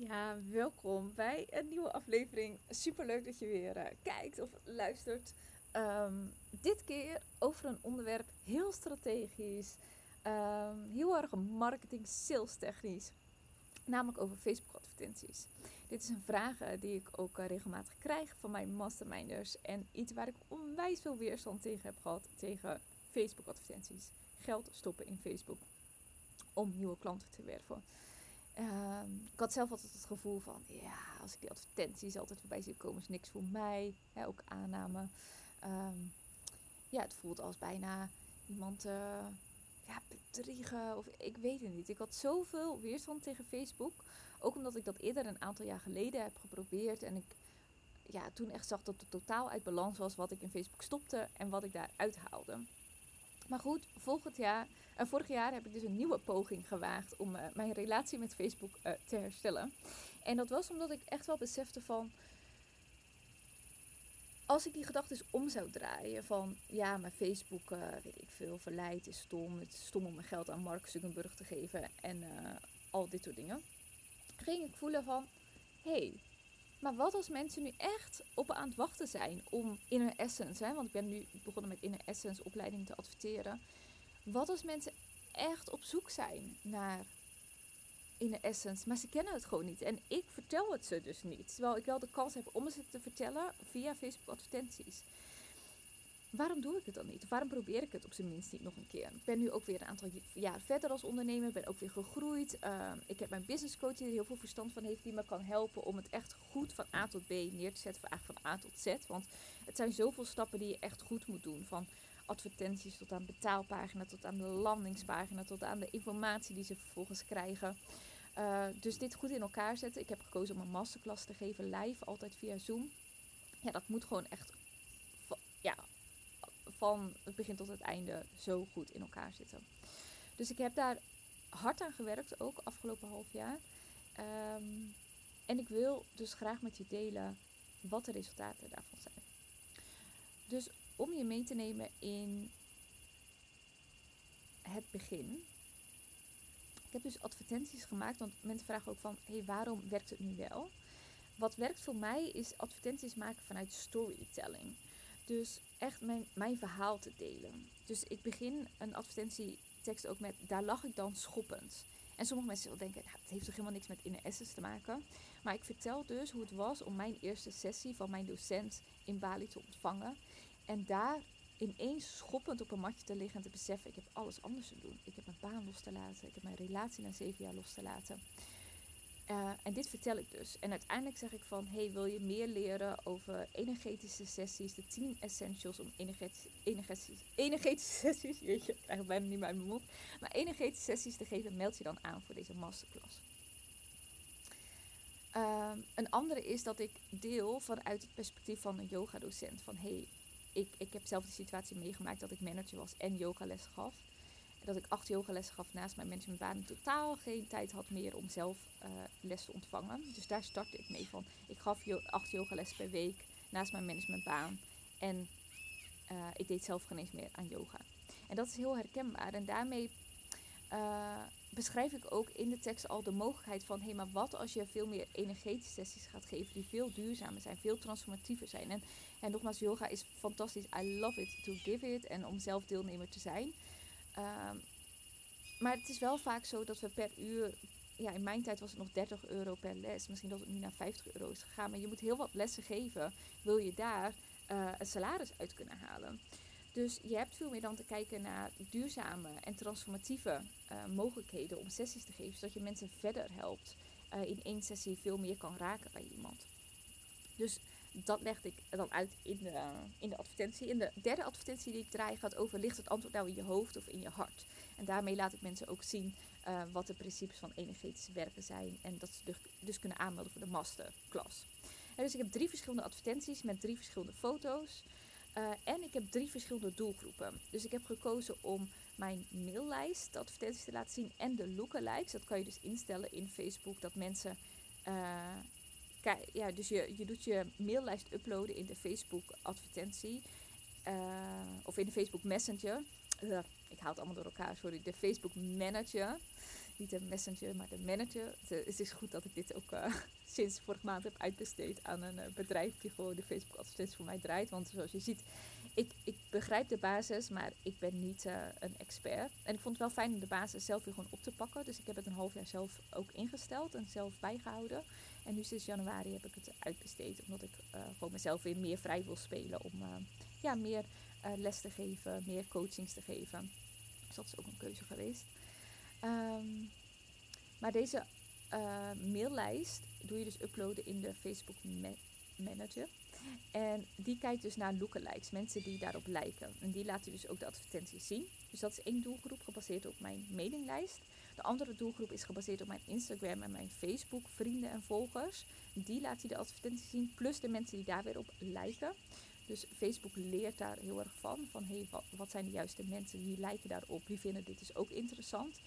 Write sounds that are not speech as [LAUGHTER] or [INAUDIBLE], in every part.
Ja, welkom bij een nieuwe aflevering. Super leuk dat je weer uh, kijkt of luistert. Um, dit keer over een onderwerp heel strategisch, um, heel erg marketing, sales technisch, namelijk over Facebook advertenties. Dit is een vraag uh, die ik ook uh, regelmatig krijg van mijn masterminders en iets waar ik onwijs veel weerstand tegen heb gehad tegen Facebook advertenties. Geld stoppen in Facebook om nieuwe klanten te werven. Ehm, ik had zelf altijd het gevoel van, ja, als ik die advertenties altijd voorbij zie komen, is niks voor mij. Ook aanname. Ehm, ja, het voelt als bijna iemand uh, ja, bedriegen of ik weet het niet. Ik had zoveel weerstand tegen Facebook. Ook omdat ik dat eerder een aantal jaar geleden heb geprobeerd. En ik ja, toen echt zag dat het totaal uit balans was wat ik in Facebook stopte en wat ik daaruit haalde. Maar goed, volgend jaar, uh, vorig jaar heb ik dus een nieuwe poging gewaagd om uh, mijn relatie met Facebook uh, te herstellen. En dat was omdat ik echt wel besefte van. Als ik die gedachten om zou draaien van ja, mijn Facebook, weet ik veel, verleid is stom. Het is stom om mijn geld aan Mark Zuckerberg te geven en al dit soort dingen. Ging ik voelen van, hé, hey, maar wat als mensen nu echt op aan het wachten zijn om Inner Essence, hè, want ik ben nu begonnen met Inner Essence opleiding te adverteren. Wat als mensen echt op zoek zijn naar Inner Essence, maar ze kennen het gewoon niet. En ik vertel het ze dus niet. Terwijl ik wel de kans heb om ze te vertellen via Facebook advertenties waarom doe ik het dan niet? Waarom probeer ik het op zijn minst niet nog een keer? Ik ben nu ook weer een aantal jaar verder als ondernemer, ben ook weer gegroeid. Ehm, ik heb mijn business coach die er heel veel verstand van heeft, die me kan helpen om het echt goed van A tot B neer te zetten, van A tot Z. Want het zijn zoveel stappen die je echt goed moet doen. Van advertenties tot aan betaalpagina, tot aan de landingspagina, tot aan de informatie die ze vervolgens krijgen. Uh, dus dit goed in elkaar zetten. Ik heb gekozen om een masterclass te geven live, altijd via Zoom. Ja, dat moet gewoon echt ja, van het begin tot het einde zo goed in elkaar zitten. Dus ik heb daar hard aan gewerkt, ook afgelopen half jaar. Ehm, en ik wil dus graag met je delen wat de resultaten daarvan zijn. Dus om je mee te nemen in het begin. Ik heb dus advertenties gemaakt, want mensen vragen ook van, hey, waarom werkt het nu wel? Wat werkt voor mij is advertenties maken vanuit storytelling. Dus echt mijn, mijn verhaal te delen. Dus ik begin een advertentietekst ook met, daar lag ik dan schoppend. En sommige mensen zullen denken, het heeft toch helemaal niks met inner essence te maken. Maar ik vertel dus hoe het was om mijn eerste sessie van mijn docent in Bali te ontvangen. En daar ineens schoppend op een matje te liggen en te beseffen, ik heb alles anders te doen. Ik heb mijn baan los te laten, ik heb mijn relatie na zeven jaar los te laten. Uh, en dit vertel ik dus. En uiteindelijk zeg ik van, hey, wil je meer leren over energetische sessies, de 10 essentials om energetische, energetische, [LAUGHS] sessies, jeetje, ik krijg het bijna niet meer mijn mond, maar energetische sessies te geven, meld je dan aan voor deze masterclass. Uh, een andere is dat ik deel vanuit het perspectief van een yoga docent. Van hey, ik, ik heb zelf de situatie meegemaakt dat ik manager was en yogales gaf dat ik acht yogalessen gaf naast mijn managementbaan en totaal geen tijd had meer om zelf uh, les te ontvangen. Dus daar startte ik mee van. Ik gaf acht yogalessen per week naast mijn managementbaan en uh, ik deed zelf geen eens meer aan yoga. En dat is heel herkenbaar en daarmee uh, beschrijf ik ook in de tekst al de mogelijkheid van... hé, hey, maar wat als je veel meer energetische sessies gaat geven... die veel duurzamer zijn, veel transformatiever zijn. En, en nogmaals, yoga is fantastisch. I love it to give it en om zelf deelnemer te zijn... Ehm, maar het is wel vaak zo dat we per uur. Ja, in mijn tijd was het nog 30 euro per les. Misschien dat het nu naar 50 euro is gegaan. Maar je moet heel wat lessen geven. Wil je daar uh, een salaris uit kunnen halen? Dus je hebt veel meer dan te kijken naar duurzame en transformatieve uh, mogelijkheden om sessies te geven. Zodat je mensen verder helpt. Uh, in één sessie veel meer kan raken bij iemand. Dus dat legde ik dan uit in de, in de advertentie. In de derde advertentie die ik draai gaat over... ligt het antwoord nou in je hoofd of in je hart? En daarmee laat ik mensen ook zien uh, wat de principes van energetische werken zijn. En dat ze dus, dus kunnen aanmelden voor de masterclass. En dus ik heb drie verschillende advertenties met drie verschillende foto's. Uh, en ik heb drie verschillende doelgroepen. Dus ik heb gekozen om mijn maillijst, advertenties te laten zien. En de lookalikes. Dat kan je dus instellen in Facebook. Dat mensen... Uh, ja, dus je, je doet je maillijst uploaden in de Facebook advertentie. of in de Facebook Messenger. Ik haal het allemaal door elkaar, sorry, de Facebook Manager. Niet de messenger, maar de manager. Het is goed dat ik dit ook uh, [LAUGHS] sinds vorige maand heb uitbesteed aan een uh, bedrijf die gewoon de Facebook advertenties voor mij draait. Want zoals je ziet, ik, ik begrijp de basis, maar ik ben niet een expert. En ik vond het wel fijn om de basis zelf weer gewoon op te pakken. Dus ik heb het een half jaar zelf ook ingesteld en zelf bijgehouden. En nu sinds januari heb ik het uitbesteed, omdat ik gewoon mezelf weer meer vrij wil spelen om ja, meer les te geven, meer coachings te geven. Dus dat is ook een keuze geweest. Um, maar deze uh, maillijst doe je dus uploaden in de Facebook Manager. En die kijkt dus naar lookalikes, mensen die daarop lijken. En die laat je dus ook de advertenties zien. Dus dat is één doelgroep gebaseerd op mijn mailinglijst. De andere doelgroep is gebaseerd op mijn Instagram en mijn Facebook vrienden en volgers. Die laat hij de advertenties zien, plus de mensen die daar weer op lijken. Dus Facebook leert daar heel erg van. Van hey, wat, zijn de juiste mensen, wie lijken daarop, wie vinden dit dus ook interessant.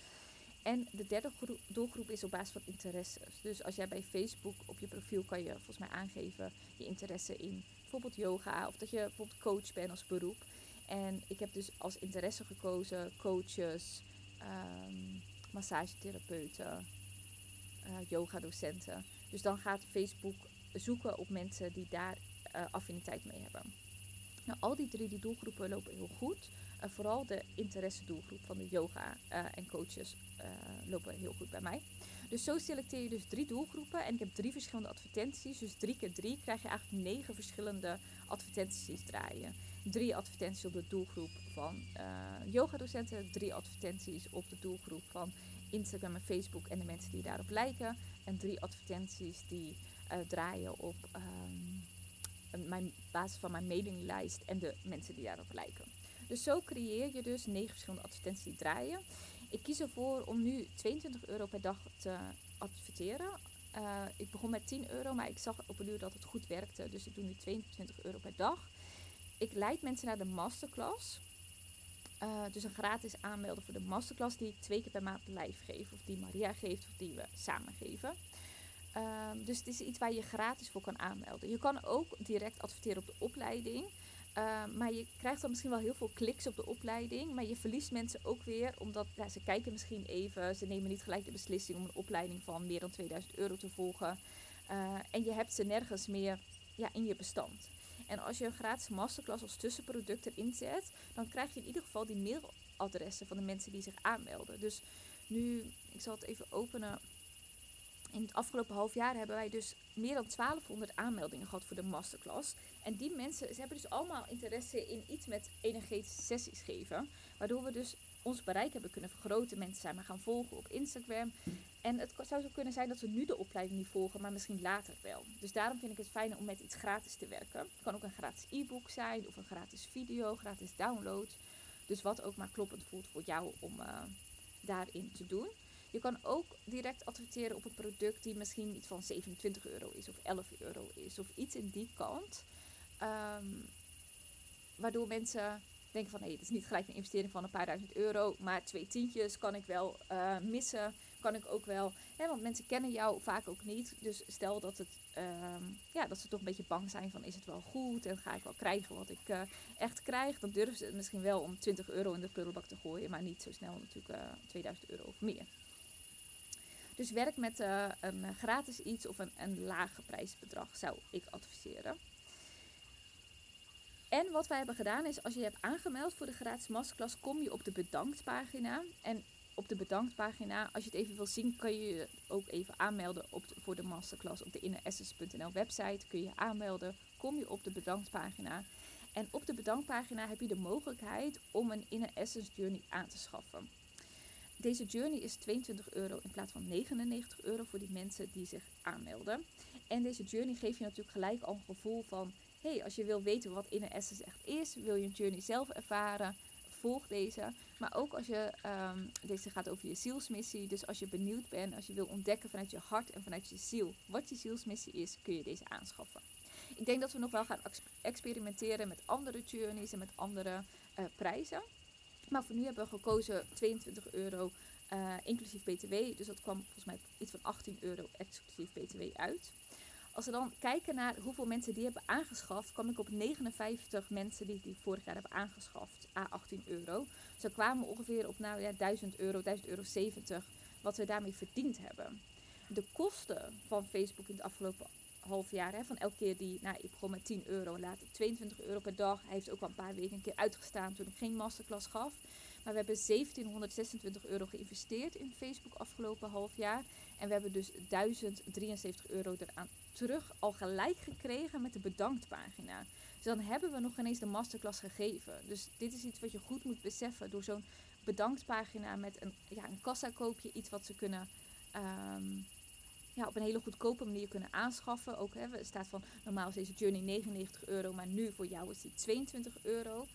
En de derde doelgroep is op basis van interesses. Dus als jij bij Facebook op je profiel kan je volgens mij aangeven je interesse in bijvoorbeeld yoga of dat je bijvoorbeeld coach bent als beroep. En ik heb dus als interesse gekozen coaches, um, massagetherapeuten, uh, yoga-docenten. Dus dan gaat Facebook zoeken op mensen die daar uh, affiniteit mee hebben. Nou, al die drie die doelgroepen lopen heel goed. Vooral de interesse doelgroep van de yoga en coaches uh, lopen heel goed bij mij. Dus zo selecteer je dus drie doelgroepen en ik heb drie verschillende advertenties. Dus drie keer drie krijg je eigenlijk negen verschillende advertenties draaien. Drie advertenties op de doelgroep van uh, yogadocenten, drie advertenties op de doelgroep van Instagram en Facebook en de mensen die daarop lijken. En drie advertenties die draaien op um, mijn basis van mijn mailinglijst en de mensen die daarop lijken. Dus zo creëer je dus negen verschillende advertenties draaien. Ik kies ervoor om nu 22 euro per dag te adverteren. Uh, ik begon met 10 euro, maar ik zag op een uur dat het goed werkte. Dus ik doe nu 22 euro per dag. Ik leid mensen naar de masterclass. Uh, dus een gratis aanmelden voor de masterclass die ik twee keer per maand live geef. Of die Maria geeft of die we samen geven. Uh, dus het is iets waar je gratis voor kan aanmelden. Je kan ook direct adverteren op de opleiding. Uh, maar je krijgt dan misschien wel heel veel kliks op de opleiding. Maar je verliest mensen ook weer omdat ja, ze kijken misschien even. Ze nemen niet gelijk de beslissing om een opleiding van meer dan 2000 euro te volgen. Uh, en je hebt ze nergens meer ja, in je bestand. En als je een gratis masterclass als tussenproduct erin zet, dan krijg je in ieder geval die mailadressen van de mensen die zich aanmelden. Dus nu, ik zal het even openen. In het afgelopen half jaar hebben wij dus meer dan 1200 aanmeldingen gehad voor de masterclass. En die mensen ze hebben dus allemaal interesse in iets met energetische sessies geven. Waardoor we dus ons bereik hebben kunnen vergroten. Mensen zijn maar gaan volgen op Instagram. En het zou zo kunnen zijn dat we nu de opleiding niet volgen, maar misschien later wel. Dus daarom vind ik het fijn om met iets gratis te werken. Het kan ook een gratis e-book zijn of een gratis video, gratis download. Dus wat ook maar kloppend voelt voor jou om uh, daarin te doen. Je kan ook direct adverteren op een product die misschien iets van 27 euro is of 11 euro is of iets in die kant. Um, waardoor mensen denken van hé, hey, het is niet gelijk een investering van een paar duizend euro, maar twee tientjes kan ik wel uh, missen. Kan ik ook wel, hè, want mensen kennen jou vaak ook niet. Dus stel dat, het, um, ja, dat ze toch een beetje bang zijn van is het wel goed en ga ik wel krijgen wat ik uh, echt krijg. Dan durven ze het misschien wel om 20 euro in de prullenbak te gooien, maar niet zo snel natuurlijk uh, 2000 euro of meer. Dus werk met uh, een gratis iets of een, een laag prijsbedrag zou ik adviseren. En wat wij hebben gedaan is, als je je hebt aangemeld voor de gratis masterclass, kom je op de bedanktpagina. En op de bedanktpagina, als je het even wil zien, kan je je ook even aanmelden op voor de masterclass op de inneressence.nl website. Kun je je aanmelden, kom je op de bedanktpagina. En op de bedanktpagina heb je de mogelijkheid om een Inner Essence Journey aan te schaffen. Deze journey is 22 euro in plaats van 99 euro voor die mensen die zich aanmelden. En deze journey geeft je natuurlijk gelijk al een gevoel van hey, als je wil weten wat Inner Essence echt is, wil je een journey zelf ervaren, volg deze. Maar ook als je, um, deze gaat over je zielsmissie, dus als je benieuwd bent, als je wil ontdekken vanuit je hart en vanuit je ziel wat je zielsmissie is, kun je deze aanschaffen. Ik denk dat we nog wel gaan experimenteren met andere journeys en met andere uh, prijzen. Maar voor nu hebben we gekozen 22 euro uh, inclusief BTW. Dus dat kwam volgens mij iets van 18 euro exclusief BTW uit. Als we dan kijken naar hoeveel mensen die hebben aangeschaft, kwam ik op 59 mensen die die vorig jaar hebben aangeschaft, a 18 euro. Zo kwamen we ongeveer op nou ja, 1000 euro, 1000 euro 70 wat we daarmee verdiend hebben. De kosten van Facebook in het afgelopen half jaar, hè, van elke keer die, nou, ik begon met 10 euro, later 22 euro per dag. Hij heeft ook al een paar weken een keer uitgestaan toen ik geen masterclass gaf. Maar we hebben 1726 euro geïnvesteerd in Facebook afgelopen half jaar. En we hebben dus 1073 euro eraan terug al gelijk gekregen met de bedanktpagina. Dus dan hebben we nog ineens de masterclass gegeven. Dus dit is iets wat je goed moet beseffen. Door zo'n bedanktpagina met een, ja, een kassakoopje, iets wat ze kunnen ehm, ja, op een hele goedkope manier kunnen aanschaffen. Ook hè, staat van normaal is deze journey 99 euro, maar nu voor jou is die 22 euro.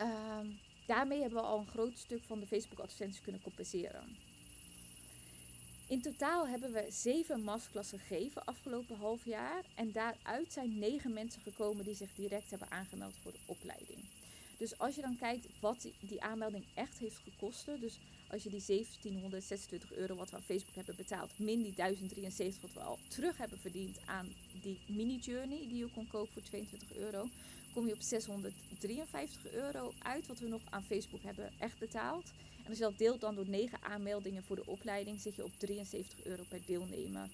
Um, daarmee hebben we al een groot stuk van de Facebook advertenties kunnen compenseren. In totaal hebben we zeven masterklassen gegeven afgelopen half jaar. En daaruit zijn negen mensen gekomen die zich direct hebben aangemeld voor de opleiding. Dus als je dan kijkt wat die, aanmelding echt heeft gekost. Dus als je die 1726 euro wat we aan Facebook hebben betaald, min die 1073 wat we al terug hebben verdiend aan die mini-journey die je kon kopen voor 22 euro, kom je op 653 euro uit wat we nog aan Facebook hebben echt betaald. En als je dat deelt dan door 9 aanmeldingen voor de opleiding, zit je op 73 euro per deelnemer.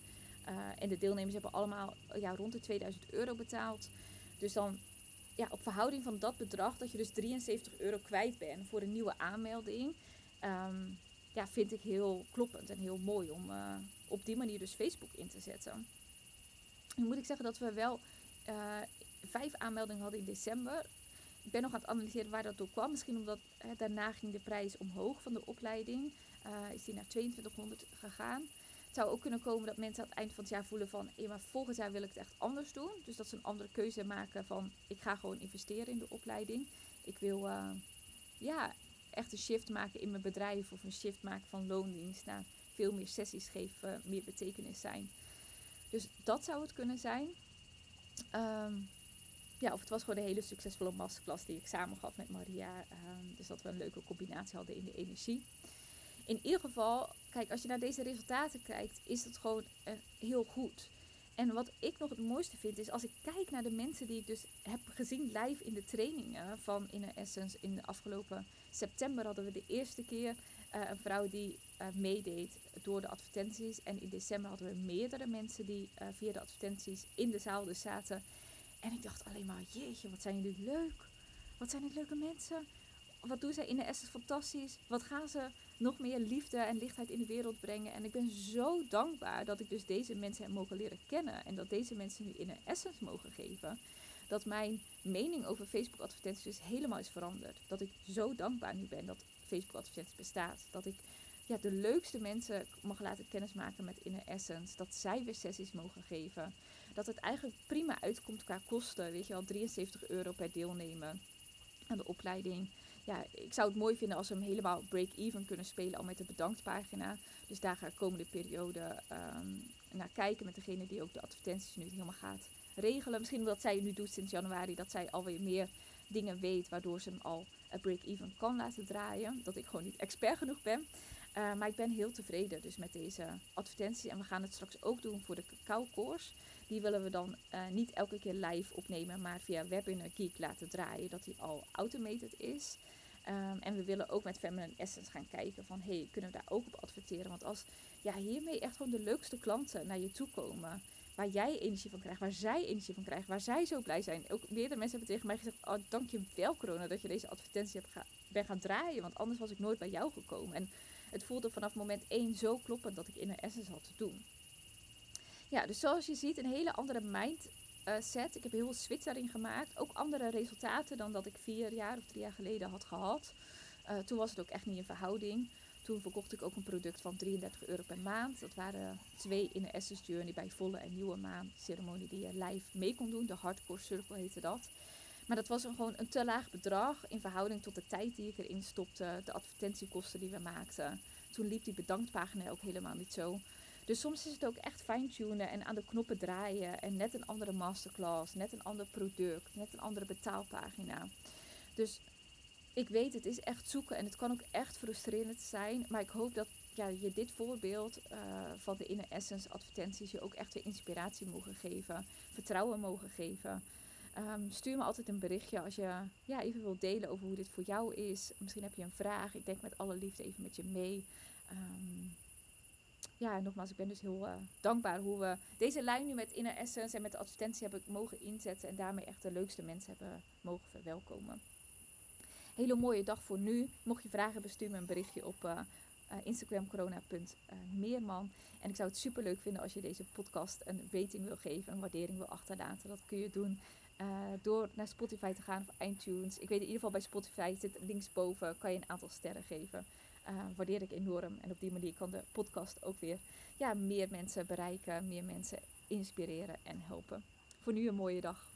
Uh, en de deelnemers hebben allemaal ja, rond de 2000 euro betaald. Dus dan ja, op verhouding van dat bedrag, dat je dus 73 euro kwijt bent voor een nieuwe aanmelding. Um, ja, vind ik heel kloppend en heel mooi om uh, op die manier dus Facebook in te zetten. Nu moet ik zeggen dat we wel uh, vijf aanmeldingen hadden in december. Ik ben nog aan het analyseren waar dat door kwam. Misschien omdat hè, daarna ging de prijs omhoog van de opleiding. Uh, is die naar 2200 gegaan. Het zou ook kunnen komen dat mensen aan het eind van het jaar voelen van... Hey, maar volgend jaar wil ik het echt anders doen. Dus dat ze een andere keuze maken van... Ik ga gewoon investeren in de opleiding. Ik wil ja, echt een shift maken in mijn bedrijf. Of een shift maken van loondienst naar veel meer sessies geven. Meer betekenis zijn. Dus dat zou het kunnen zijn. Um, ja, of het was gewoon een hele succesvolle masterclass die ik samen gaf met Maria. Um, dus dat we een leuke combinatie hadden in de energie. In ieder geval, kijk, als je naar deze resultaten kijkt, is het gewoon uh, heel goed. En wat ik nog het mooiste vind, is als ik kijk naar de mensen die ik dus heb gezien live in de trainingen van Inner Essence. In de afgelopen september hadden we de eerste keer uh, een vrouw die uh, meedeed door de advertenties. En in december hadden we meerdere mensen die via de advertenties in de zaal dus zaten. En ik dacht alleen maar, jeetje, wat zijn jullie leuk. Wat zijn dit leuke mensen. Wat doen zij in de Essence fantastisch. Wat gaan ze nog meer liefde en lichtheid in de wereld brengen. En ik ben zo dankbaar dat ik dus deze mensen heb mogen leren kennen. En dat deze mensen nu in een Essence mogen geven. Dat mijn mening over Facebook advertenties dus helemaal is veranderd. Dat ik zo dankbaar nu ben dat Facebook advertenties bestaat. Dat ik ja, de leukste mensen mag laten kennismaken met Inner Essence. Dat zij weer sessies mogen geven dat het eigenlijk prima uitkomt qua kosten. Weet je wel, 73 euro per deelnemen aan de opleiding. Ja, ik zou het mooi vinden als we hem helemaal break-even kunnen spelen al met de bedanktpagina. Dus daar ga ik komende periode um, naar kijken met degene die ook de advertenties nu helemaal gaat regelen. Misschien omdat zij nu doet sinds januari, dat zij alweer meer dingen weet waardoor ze hem al break-even kan laten draaien. Dat ik gewoon niet expert genoeg ben. Uh, maar ik ben heel tevreden dus met deze advertentie. En we gaan het straks ook doen voor de cacao course. Die willen we dan uh, niet elke keer live opnemen, maar via Webinar Geek laten draaien, dat die al automated is. Um, en we willen ook met Feminine Essence gaan kijken van, hey, kunnen we daar ook op adverteren? Want als ja, hiermee echt gewoon de leukste klanten naar je toe komen, waar jij energie van krijgt, waar zij energie van krijgen, waar zij zo blij zijn. Ook meerdere mensen hebben tegen mij gezegd, oh, dank je wel corona dat je deze advertentie hebt ga ben gaan draaien, want anders was ik nooit bij jou gekomen. En het voelde vanaf moment één zo kloppend dat ik in essence had te doen. Ja, dus zoals je ziet, een hele andere mindset. Ik heb heel veel switch daarin gemaakt. Ook andere resultaten dan dat ik vier jaar of drie jaar geleden had gehad. Uh, toen was het ook echt niet in verhouding. Toen verkocht ik ook een product van 33 euro per maand. Dat waren twee in de Essence Journey bij volle en nieuwe maan ceremonie die je live mee kon doen. De Hardcore Circle heette dat. Maar dat was een, gewoon een te laag bedrag in verhouding tot de tijd die ik erin stopte, de advertentiekosten die we maakten. Toen liep die bedanktpagina ook helemaal niet zo. Dus soms is het ook echt fine-tunen en aan de knoppen draaien. En net een andere masterclass, net een ander product, net een andere betaalpagina. Dus ik weet, het is echt zoeken en het kan ook echt frustrerend zijn. Maar ik hoop dat ja, je dit voorbeeld uh, van de Inner Essence advertenties je ook echt weer inspiratie mogen geven. Vertrouwen mogen geven. Um, stuur me altijd een berichtje als je ja, even wilt delen over hoe dit voor jou is. Misschien heb je een vraag. Ik denk met alle liefde even met je mee. Ehm, ja, nogmaals, ik ben dus heel dankbaar hoe we deze lijn nu met Inner Essence en met de advertentie hebben mogen inzetten. En daarmee echt de leukste mensen hebben mogen verwelkomen. Hele mooie dag voor nu. Mocht je vragen hebben, stuur me een berichtje op uh, Instagram corona.meerman. En ik zou het super leuk vinden als je deze podcast een rating wil geven, een waardering wil achterlaten. Dat kun je doen uh, door naar Spotify te gaan of iTunes. Ik weet in ieder geval bij Spotify zit linksboven, kan je een aantal sterren geven. Uh, waardeer ik enorm. En op die manier kan de podcast ook weer ja, meer mensen bereiken, meer mensen inspireren en helpen. Voor nu een mooie dag.